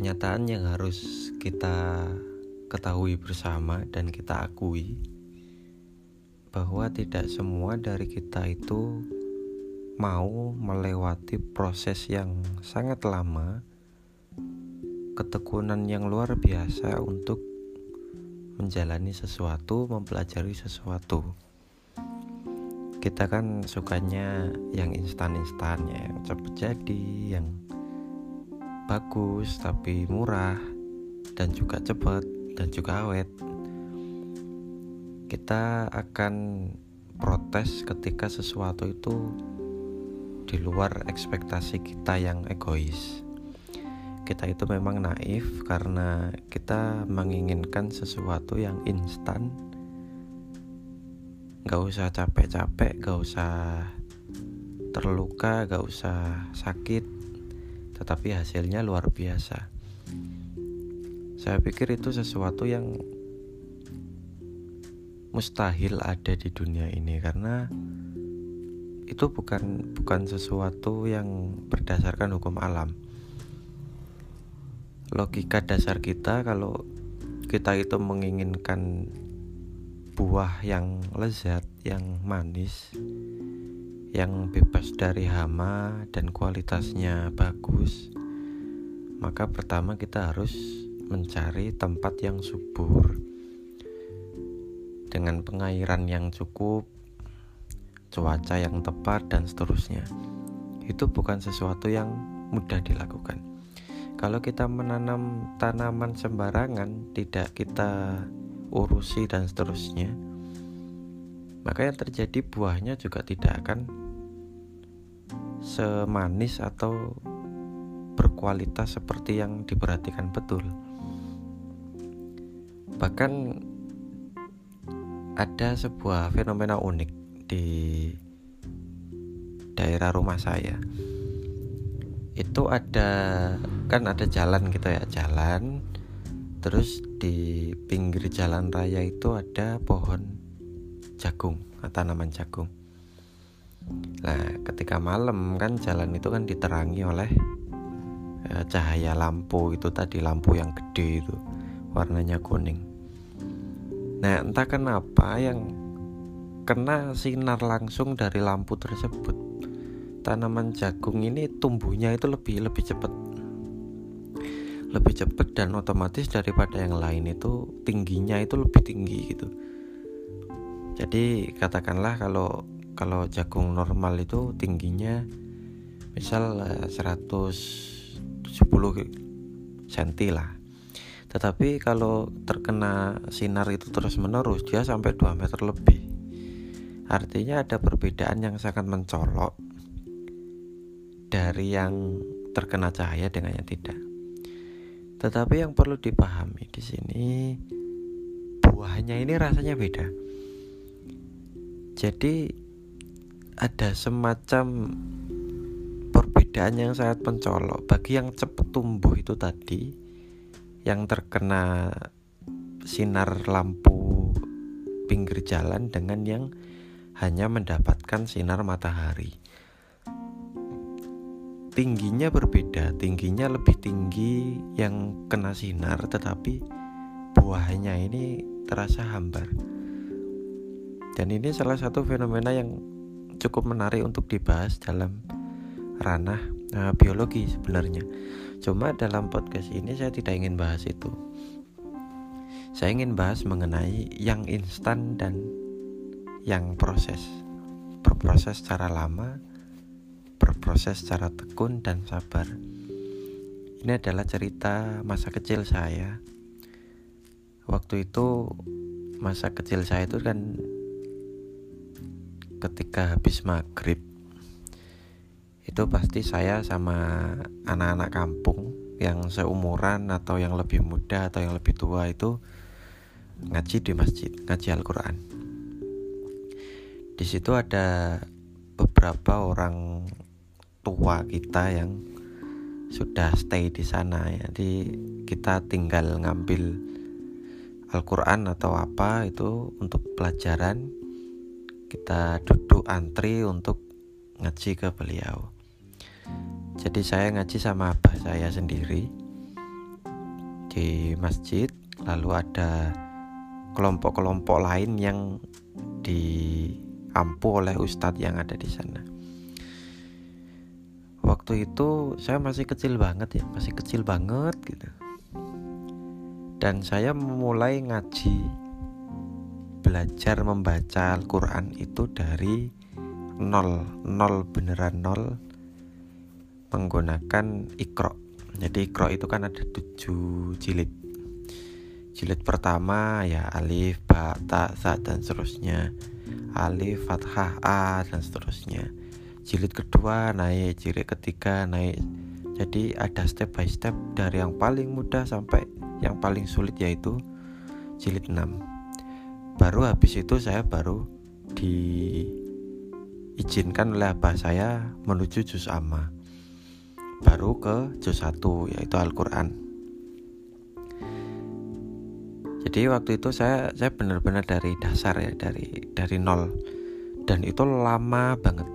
kenyataan yang harus kita ketahui bersama dan kita akui bahwa tidak semua dari kita itu mau melewati proses yang sangat lama, ketekunan yang luar biasa untuk menjalani sesuatu, mempelajari sesuatu. Kita kan sukanya yang instan-instan ya, yang cepat jadi, yang bagus tapi murah dan juga cepat dan juga awet. Kita akan protes ketika sesuatu itu di luar ekspektasi kita yang egois. Kita itu memang naif karena kita menginginkan sesuatu yang instan. Gak usah capek-capek gak usah terluka gak usah sakit tetapi hasilnya luar biasa. Saya pikir itu sesuatu yang mustahil ada di dunia ini karena itu bukan bukan sesuatu yang berdasarkan hukum alam. Logika dasar kita kalau kita itu menginginkan buah yang lezat, yang manis, yang bebas dari hama dan kualitasnya bagus, maka pertama kita harus mencari tempat yang subur dengan pengairan yang cukup, cuaca yang tepat, dan seterusnya. Itu bukan sesuatu yang mudah dilakukan. Kalau kita menanam tanaman sembarangan, tidak kita urusi, dan seterusnya, maka yang terjadi buahnya juga tidak akan semanis atau berkualitas seperti yang diperhatikan betul. Bahkan ada sebuah fenomena unik di daerah rumah saya. Itu ada kan ada jalan gitu ya, jalan. Terus di pinggir jalan raya itu ada pohon jagung, tanaman jagung Nah, ketika malam kan jalan itu kan diterangi oleh ya, cahaya lampu itu tadi lampu yang gede itu warnanya kuning. Nah, entah kenapa yang kena sinar langsung dari lampu tersebut tanaman jagung ini tumbuhnya itu lebih lebih cepat lebih cepat dan otomatis daripada yang lain itu tingginya itu lebih tinggi gitu jadi katakanlah kalau kalau jagung normal itu tingginya misal 170 cm lah. Tetapi kalau terkena sinar itu terus menerus dia sampai 2 meter lebih. Artinya ada perbedaan yang sangat mencolok dari yang terkena cahaya dengan yang tidak. Tetapi yang perlu dipahami di sini buahnya ini rasanya beda. Jadi ada semacam perbedaan yang sangat mencolok. Bagi yang cepat tumbuh itu tadi yang terkena sinar lampu pinggir jalan dengan yang hanya mendapatkan sinar matahari. Tingginya berbeda tingginya lebih tinggi yang kena sinar tetapi buahnya ini terasa hambar. Dan ini salah satu fenomena yang cukup menarik untuk dibahas dalam ranah uh, biologi sebenarnya. Cuma dalam podcast ini saya tidak ingin bahas itu. Saya ingin bahas mengenai yang instan dan yang proses. Berproses secara lama, berproses secara tekun dan sabar. Ini adalah cerita masa kecil saya. Waktu itu masa kecil saya itu kan ketika habis maghrib. Itu pasti saya sama anak-anak kampung yang seumuran atau yang lebih muda atau yang lebih tua itu ngaji di masjid ngaji Al-Quran. Di situ ada beberapa orang tua kita yang sudah stay di sana jadi kita tinggal ngambil Al-Quran atau apa itu untuk pelajaran kita duduk antri untuk ngaji ke beliau. Jadi saya ngaji sama abah saya sendiri di masjid. Lalu ada kelompok-kelompok lain yang diampu oleh ustadz yang ada di sana. Waktu itu saya masih kecil banget ya masih kecil banget gitu. Dan saya memulai ngaji belajar membaca Al-Quran itu dari nol. Nol beneran nol menggunakan ikro jadi ikro itu kan ada tujuh jilid. Jilid pertama ya alif ba ta sa dan seterusnya. Alif fathah a dan seterusnya. Jilid kedua naik jilid ketiga naik. Jadi ada step by step dari yang paling mudah sampai yang paling sulit yaitu jilid 6 baru habis itu saya baru diizinkan oleh abah saya menuju juz amma baru ke juz 1 yaitu Al-Qur'an. Jadi waktu itu saya saya benar-benar dari dasar ya, dari dari nol. Dan itu lama banget.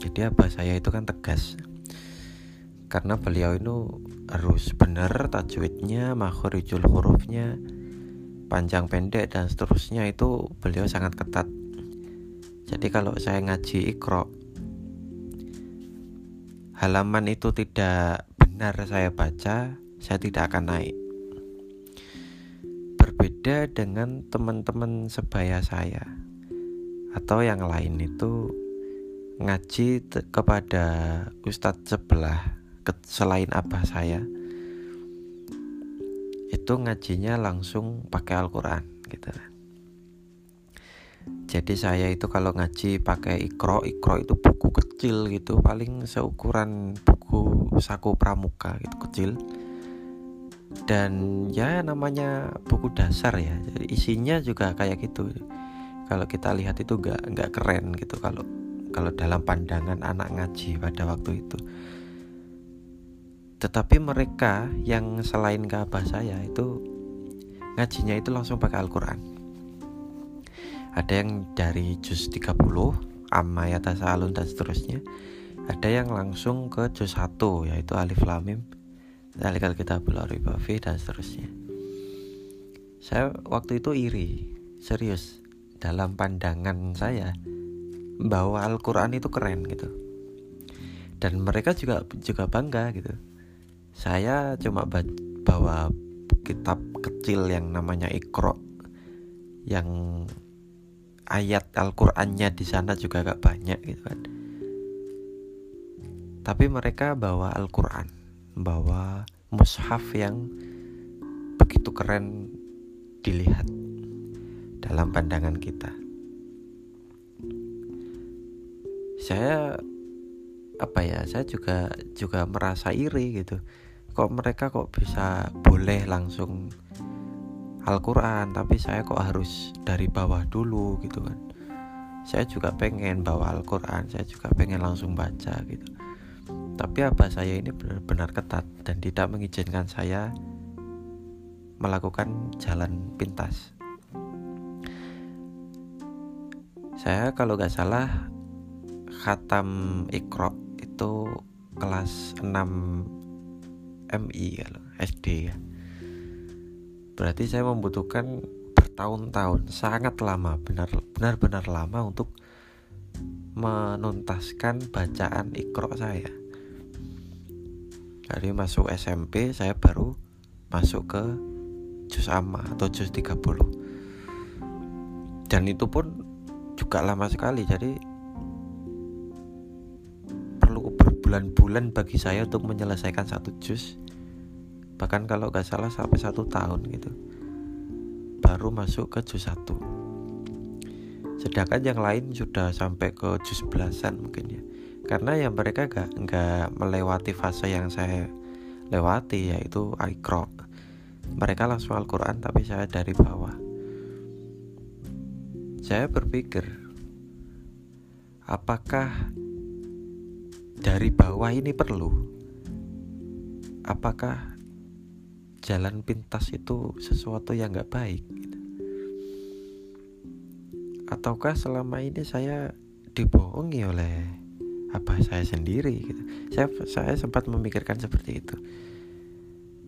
Jadi abah saya itu kan tegas. Karena beliau itu harus benar tajwidnya, makhorijul hurufnya, panjang pendek dan seterusnya itu beliau sangat ketat. Jadi kalau saya ngaji ikro halaman itu tidak benar saya baca, saya tidak akan naik. Berbeda dengan teman-teman sebaya saya atau yang lain itu ngaji kepada ustadz sebelah selain abah saya itu ngajinya langsung pakai Al-Quran gitu. Jadi saya itu kalau ngaji pakai ikro ikro itu buku kecil gitu paling seukuran buku saku pramuka gitu kecil. Dan ya namanya buku dasar ya jadi isinya juga kayak gitu. Kalau kita lihat itu gak nggak keren gitu kalau kalau dalam pandangan anak ngaji pada waktu itu tetapi mereka yang selain ke saya itu ngajinya itu langsung pakai Al-Quran. Ada yang dari juz 30 amma ya tasalun dan seterusnya. Ada yang langsung ke juz 1 yaitu alif lam mim zalikal kitabul aribafi dan seterusnya. Saya waktu itu iri serius dalam pandangan saya bahwa Al-Quran itu keren gitu. Dan mereka juga juga bangga gitu saya cuma bawa kitab kecil yang namanya Iqra yang ayat Al-Qur'annya di sana juga gak banyak gitu kan. Tapi mereka bawa Al-Qur'an, bawa mushaf yang begitu keren dilihat dalam pandangan kita. Saya apa ya? Saya juga juga merasa iri gitu. Kok mereka kok bisa boleh langsung Al-Quran tapi saya kok harus dari bawah dulu gitu kan saya juga pengen bawa Al-Quran saya juga pengen langsung baca gitu tapi apa saya ini benar-benar ketat dan tidak mengizinkan saya melakukan jalan pintas saya kalau nggak salah khatam ikro itu kelas 6 MI kalau SD ya. Berarti saya membutuhkan bertahun-tahun sangat lama benar-benar lama untuk menuntaskan bacaan ikro saya. Dari masuk SMP saya baru masuk ke juz amma atau juz 30 dan itu pun juga lama sekali jadi berbulan-bulan bagi saya untuk menyelesaikan satu juz bahkan kalau nggak salah sampai satu tahun gitu baru masuk ke juz satu. Sedangkan yang lain sudah sampai ke juz belasan mungkin ya. Karena yang mereka nggak nggak melewati fase yang saya lewati yaitu ikro mereka langsung Al-Quran tapi saya dari bawah. Saya berpikir apakah dari bawah ini perlu. Apakah jalan pintas itu sesuatu yang nggak baik? Ataukah selama ini saya dibohongi oleh apa saya sendiri gitu? Saya saya sempat memikirkan seperti itu.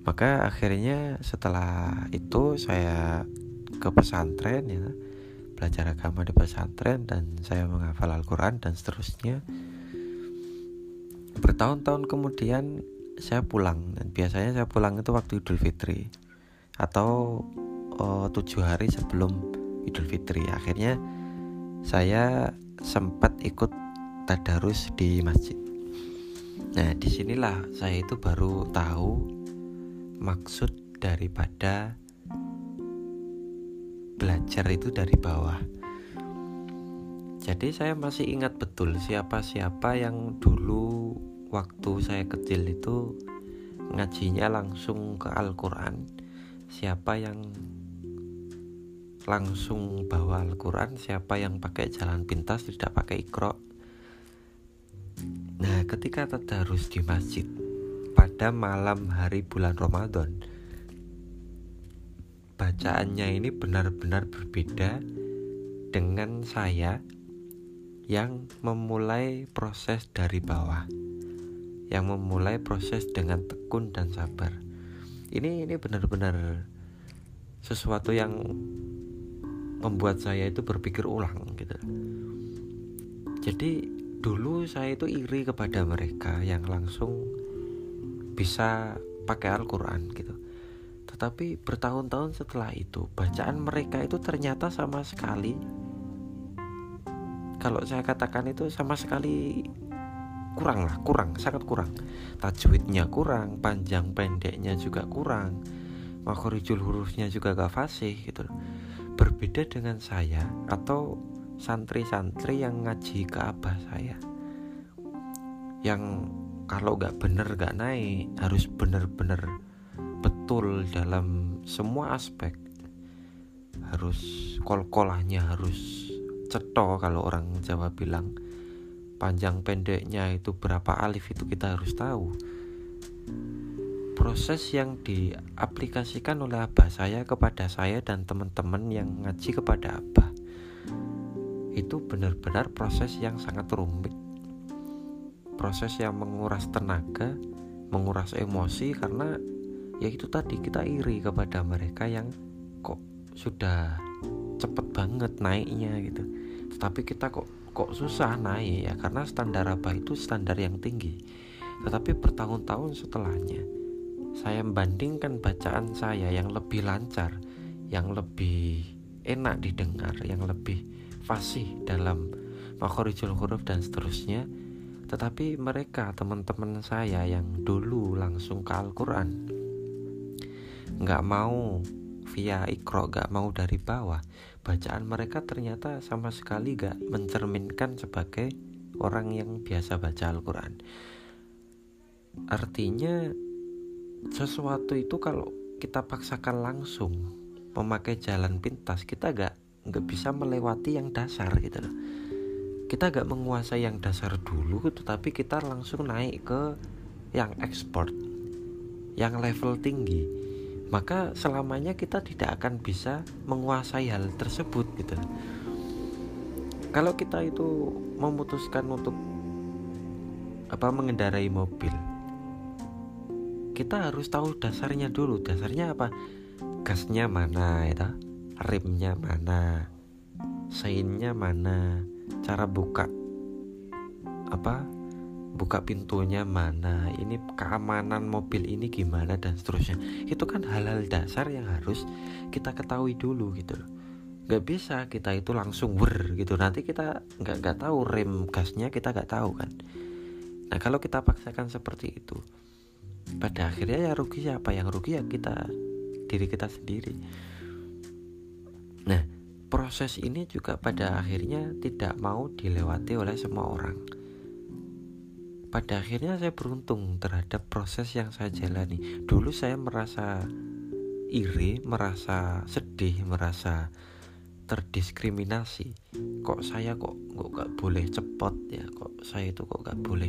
Maka akhirnya setelah itu saya ke pesantren ya belajar agama di pesantren dan saya menghafal Al-Quran dan seterusnya bertahun-tahun kemudian saya pulang. Dan biasanya saya pulang itu waktu Idul Fitri. Atau uh, tujuh hari sebelum Idul Fitri. Akhirnya saya sempat ikut tadarus di masjid. Nah di sinilah saya itu baru tahu maksud daripada belajar itu dari bawah. Jadi saya masih ingat betul siapa-siapa yang dulu waktu saya kecil itu ngajinya langsung ke Al-Quran. Siapa yang langsung bawa Al-Quran Siapa yang pakai jalan pintas tidak pakai ikro Nah ketika tadarus di masjid Pada malam hari bulan Ramadan bacaannya ini benar-benar berbeda dengan saya yang memulai proses dari bawah yang memulai proses dengan tekun dan sabar. Ini ini benar-benar sesuatu yang membuat saya itu berpikir ulang gitu. Jadi dulu saya itu iri kepada mereka yang langsung bisa pakai Al-Quran gitu. Tetapi bertahun-tahun setelah itu, bacaan mereka itu ternyata sama sekali kalau saya katakan itu sama sekali kurang lah, kurang, sangat kurang. Tajwidnya kurang, panjang pendeknya juga kurang. Makhorijul hurufnya juga gak fasih gitu. Berbeda dengan saya atau santri-santri yang ngaji ke abah saya. Yang kalau gak bener gak naik, harus bener-bener betul dalam semua aspek harus kol-kolahnya harus ceto kalau orang Jawa bilang panjang pendeknya itu berapa alif itu kita harus tahu. Proses yang diaplikasikan oleh abah saya kepada saya dan teman-teman yang ngaji kepada abah itu benar-benar proses yang sangat rumit. Proses yang menguras tenaga menguras emosi karena ya itu tadi kita iri kepada mereka yang kok sudah cepet banget naiknya gitu. Tetapi kita kok kok susah naik ya karena standar apa itu standar yang tinggi. Tetapi bertahun-tahun setelahnya saya membandingkan bacaan saya yang lebih lancar yang lebih enak didengar yang lebih fasih dalam makhorijul huruf dan seterusnya. Tetapi mereka teman-teman saya yang dulu langsung ke Al-Quran nggak mau via ikro nggak mau dari bawah bacaan mereka ternyata sama sekali nggak mencerminkan sebagai orang yang biasa baca Al-Quran. Artinya sesuatu itu kalau kita paksakan langsung memakai jalan pintas kita gak nggak bisa melewati yang dasar gitu loh. Kita gak menguasai yang dasar dulu tetapi kita langsung naik ke yang ekspor yang level tinggi maka selamanya kita tidak akan bisa menguasai hal tersebut gitu. Kalau kita itu memutuskan untuk apa mengendarai mobil kita harus tahu dasarnya dulu. Dasarnya apa? Gasnya mana ya remnya mana? Seinnya mana? Cara buka apa buka pintunya mana ini keamanan mobil ini gimana dan seterusnya. Itu kan hal-hal dasar yang harus kita ketahui dulu gitu loh. Nggak bisa kita itu langsung wer gitu. Nanti kita nggak nggak tahu rem gasnya kita nggak tahu kan. Nah kalau kita paksakan seperti itu pada akhirnya ya rugi siapa? Yang rugi ya kita diri kita sendiri. Nah proses ini juga pada akhirnya tidak mau dilewati oleh semua orang pada akhirnya saya beruntung terhadap proses yang saya jalani. Dulu saya merasa iri merasa sedih merasa terdiskriminasi. Kok saya kok kok gak boleh cepot ya? Kok saya itu kok gak boleh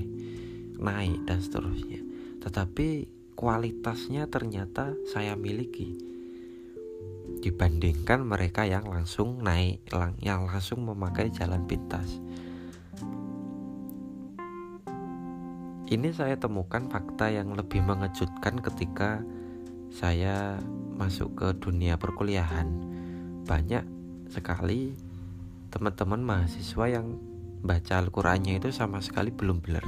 naik dan seterusnya. Tetapi kualitasnya ternyata saya miliki. Dibandingkan mereka yang langsung naik yang langsung memakai jalan pintas Ini saya temukan fakta yang lebih mengejutkan ketika saya masuk ke dunia perkuliahan. Banyak sekali teman-teman mahasiswa yang baca Al-Qurannya itu sama sekali belum benar.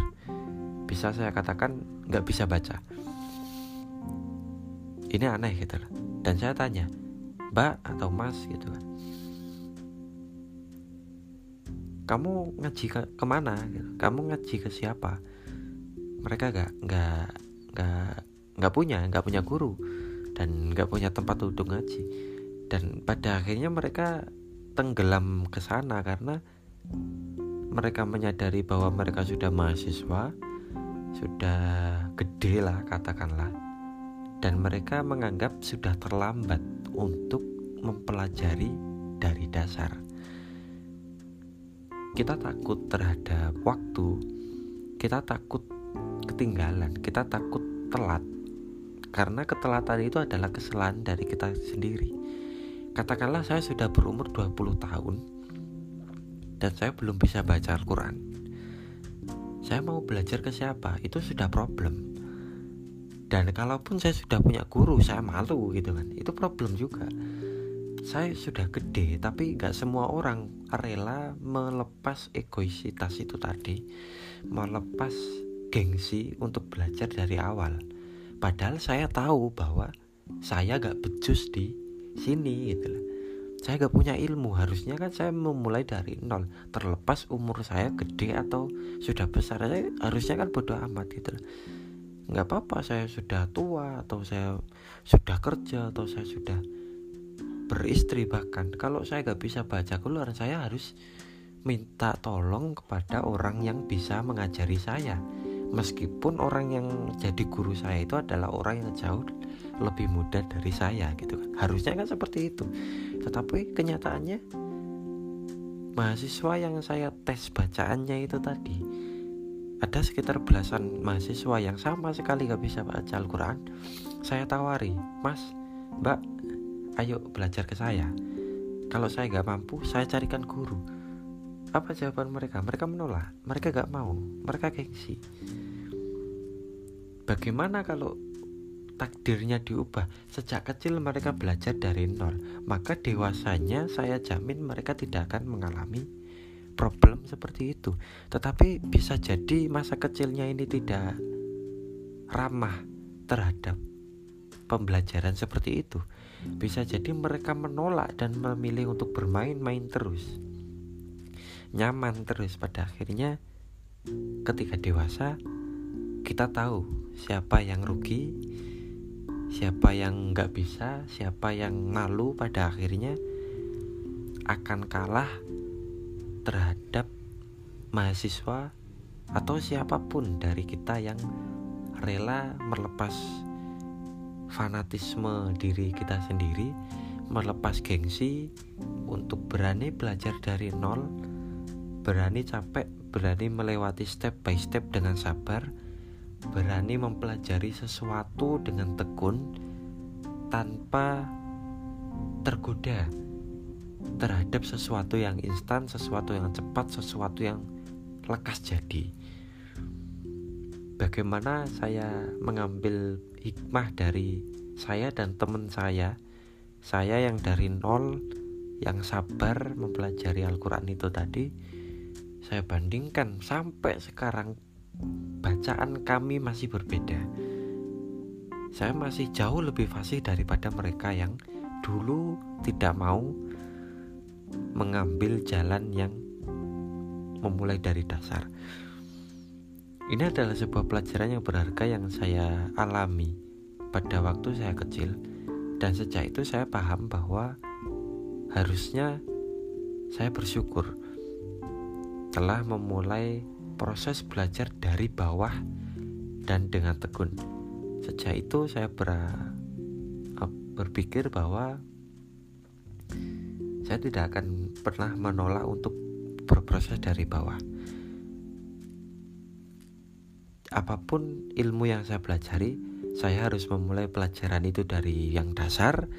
Bisa saya katakan nggak bisa baca. Ini aneh gitu loh. Dan saya tanya mbak atau mas? gitu kan. Kamu ngaji ke ke mana? gitu. kamu ngaji ke siapa mereka gak nggak nggak nggak punya nggak punya guru dan nggak punya tempat untuk ngaji. Dan pada akhirnya mereka tenggelam ke sana karena mereka menyadari bahwa mereka sudah mahasiswa sudah gede lah katakanlah. Dan mereka menganggap sudah terlambat untuk mempelajari dari dasar. Kita takut terhadap waktu kita takut ketinggalan kita takut telat. Karena ketelatan itu adalah kesalahan dari kita sendiri. Katakanlah saya sudah berumur 20 tahun dan saya belum bisa baca Al-Quran. Saya mau belajar ke siapa? Itu sudah problem. Dan kalaupun saya sudah punya guru saya malu gitu kan. Itu problem juga. Saya sudah gede tapi gak semua orang rela melepas egoisitas itu tadi. Melepas gengsi untuk belajar dari awal Padahal saya tahu bahwa saya gak becus di sini gitu loh. Saya gak punya ilmu, harusnya kan saya memulai dari nol. Terlepas umur saya gede atau sudah besar, saya harusnya kan bodoh amat gitu loh. Nggak apa-apa saya sudah tua atau saya sudah kerja atau saya sudah beristri bahkan kalau saya gak bisa baca keluar saya harus minta tolong kepada orang yang bisa mengajari saya meskipun orang yang jadi guru saya itu adalah orang yang jauh lebih muda dari saya gitu kan. Harusnya kan seperti itu. Tetapi kenyataannya mahasiswa yang saya tes bacaannya itu tadi ada sekitar belasan mahasiswa yang sama sekali gak bisa baca Al-Quran. Saya tawari mas mbak ayo belajar ke saya. Kalau saya gak mampu saya carikan guru. Apa jawaban mereka? Mereka menolak, mereka gak mau, mereka gengsi. Bagaimana kalau takdirnya diubah? Sejak kecil mereka belajar dari nol. Maka dewasanya saya jamin mereka tidak akan mengalami problem seperti itu. Tetapi bisa jadi masa kecilnya ini tidak ramah terhadap pembelajaran seperti itu. Bisa jadi mereka menolak dan memilih untuk bermain-main terus. Nyaman terus pada akhirnya ketika dewasa kita tahu siapa yang rugi siapa yang nggak bisa siapa yang malu pada akhirnya akan kalah terhadap mahasiswa atau siapa pun dari kita yang rela melepas fanatisme diri kita sendiri melepas gengsi untuk berani belajar dari nol berani capek, berani melewati step by step dengan sabar, berani mempelajari sesuatu dengan tekun tanpa tergoda terhadap sesuatu yang instan, sesuatu yang cepat, sesuatu yang lekas jadi. Bagaimana saya mengambil hikmah dari saya dan teman saya, saya yang dari nol, yang sabar mempelajari Al-Quran itu tadi, saya bandingkan sampai sekarang bacaan kami masih berbeda. Saya masih jauh lebih fasih daripada mereka yang dulu tidak mau mengambil jalan yang memulai dari dasar. Ini adalah sebuah pelajaran yang berharga yang saya alami pada waktu saya kecil dan sejak itu saya paham bahwa harusnya saya bersyukur telah memulai proses belajar dari bawah dan dengan tekun. Sejak itu saya ber, berpikir bahwa saya tidak akan pernah menolak untuk berproses dari bawah. Apa pun ilmu yang saya pelajari, saya harus memulai pelajaran itu dari yang dasar,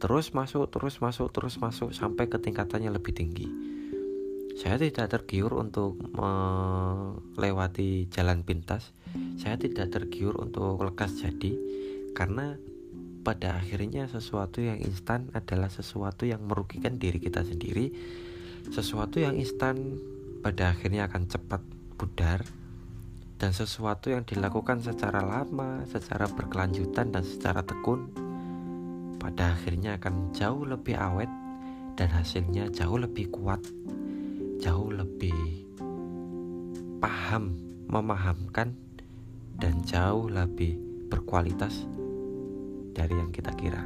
terus masuk, terus masuk, terus masuk sampai ke tingkatannya lebih tinggi saya tidak tergiur untuk melewati jalan pintas. Saya tidak tergiur untuk lekas jadi karena pada akhirnya sesuatu yang instan adalah sesuatu yang merugikan diri kita sendiri. Sesuatu yang instan pada akhirnya akan cepat pudar dan sesuatu yang dilakukan secara lama, secara berkelanjutan dan secara tekun pada akhirnya akan jauh lebih awet dan hasilnya jauh lebih kuat, jauh lebih paham, memahamkan dan jauh lebih berkualitas dari yang kita kira.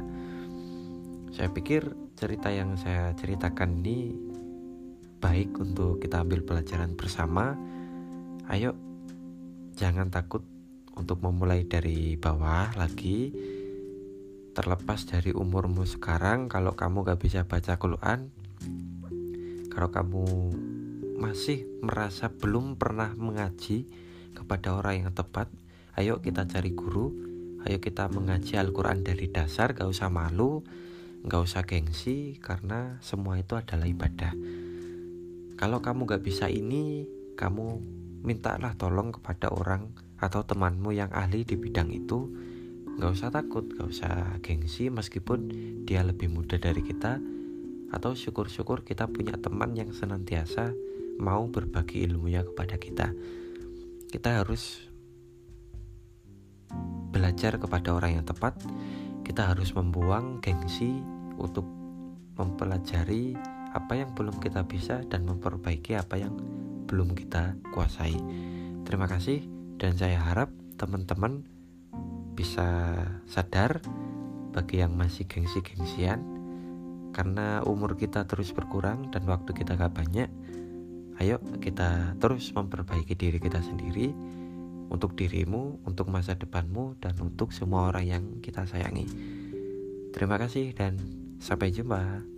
Saya pikir cerita yang saya ceritakan ini baik untuk kita ambil pelajaran bersama. Ayo, jangan takut untuk memulai dari bawah lagi. Terlepas dari umurmu sekarang, kalau kamu gak bisa baca Quran, kalau kamu masih merasa belum pernah mengaji kepada orang yang tepat, ayo kita cari guru, ayo kita mengaji Al-Quran dari dasar, gak usah malu, gak usah gengsi, karena semua itu adalah ibadah. Kalau kamu gak bisa ini, kamu mintalah tolong kepada orang atau temanmu yang ahli di bidang itu. Gak usah takut, gak usah gengsi meskipun dia lebih muda dari kita. Atau syukur-syukur kita punya teman yang senantiasa mau berbagi ilmunya kepada kita. Kita harus belajar kepada orang yang tepat. Kita harus membuang gengsi untuk mempelajari apa yang belum kita bisa dan memperbaiki apa yang belum kita kuasai. Terima kasih dan saya harap teman-teman bisa sadar bagi yang masih gengsi-gengsian karena umur kita terus berkurang dan waktu kita gak banyak. Ayo kita terus memperbaiki diri kita sendiri untuk dirimu, untuk masa depanmu dan untuk semua orang yang kita sayangi. Terima kasih dan sampai jumpa.